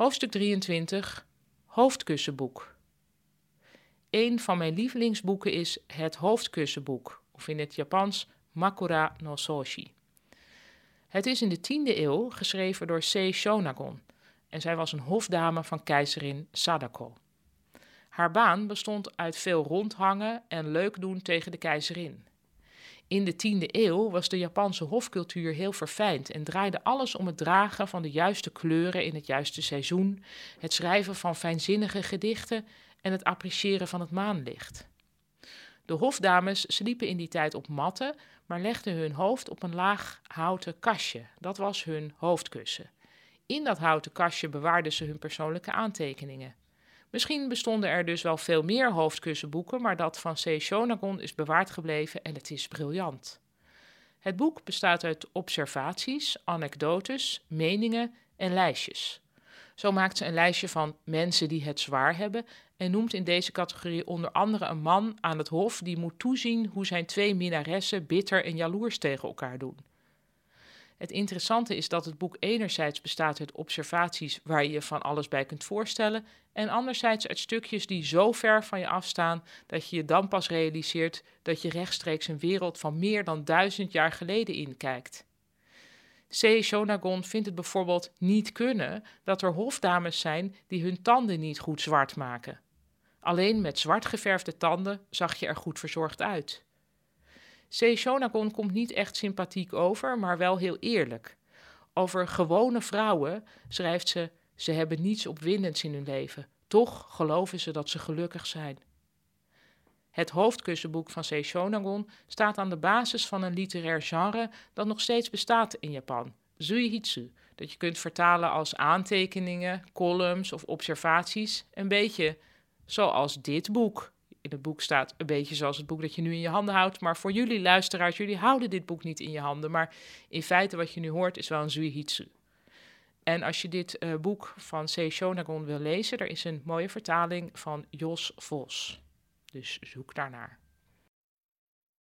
Hoofdstuk 23 Hoofdkussenboek. Een van mijn lievelingsboeken is Het Hoofdkussenboek, of in het Japans Makura no Soshi. Het is in de 10e eeuw geschreven door Sei Shonagon en zij was een hofdame van keizerin Sadako. Haar baan bestond uit veel rondhangen en leuk doen tegen de keizerin. In de 10e eeuw was de Japanse hofcultuur heel verfijnd en draaide alles om het dragen van de juiste kleuren in het juiste seizoen, het schrijven van fijnzinnige gedichten en het appreciëren van het maanlicht. De hofdames sliepen in die tijd op matten, maar legden hun hoofd op een laag houten kastje. Dat was hun hoofdkussen. In dat houten kastje bewaarden ze hun persoonlijke aantekeningen. Misschien bestonden er dus wel veel meer hoofdkussenboeken, maar dat van C. Shonagon is bewaard gebleven en het is briljant. Het boek bestaat uit observaties, anekdotes, meningen en lijstjes. Zo maakt ze een lijstje van mensen die het zwaar hebben en noemt in deze categorie onder andere een man aan het hof die moet toezien hoe zijn twee minnaressen bitter en jaloers tegen elkaar doen. Het interessante is dat het boek enerzijds bestaat uit observaties waar je je van alles bij kunt voorstellen, en anderzijds uit stukjes die zo ver van je afstaan dat je je dan pas realiseert dat je rechtstreeks een wereld van meer dan duizend jaar geleden inkijkt. C. Shonagon vindt het bijvoorbeeld niet kunnen dat er hofdames zijn die hun tanden niet goed zwart maken. Alleen met zwart geverfde tanden zag je er goed verzorgd uit. C. Shonagon komt niet echt sympathiek over, maar wel heel eerlijk. Over gewone vrouwen schrijft ze: ze hebben niets opwindends in hun leven. Toch geloven ze dat ze gelukkig zijn. Het hoofdkussenboek van C. Shonagon staat aan de basis van een literair genre dat nog steeds bestaat in Japan, Zuihitsu, dat je kunt vertalen als aantekeningen, columns of observaties, een beetje zoals dit boek in het boek staat een beetje zoals het boek dat je nu in je handen houdt. Maar voor jullie luisteraars, jullie houden dit boek niet in je handen. Maar in feite wat je nu hoort is wel een Zuihitsu. En als je dit uh, boek van C. Shonagon wil lezen, er is een mooie vertaling van Jos Vos. Dus zoek daarnaar.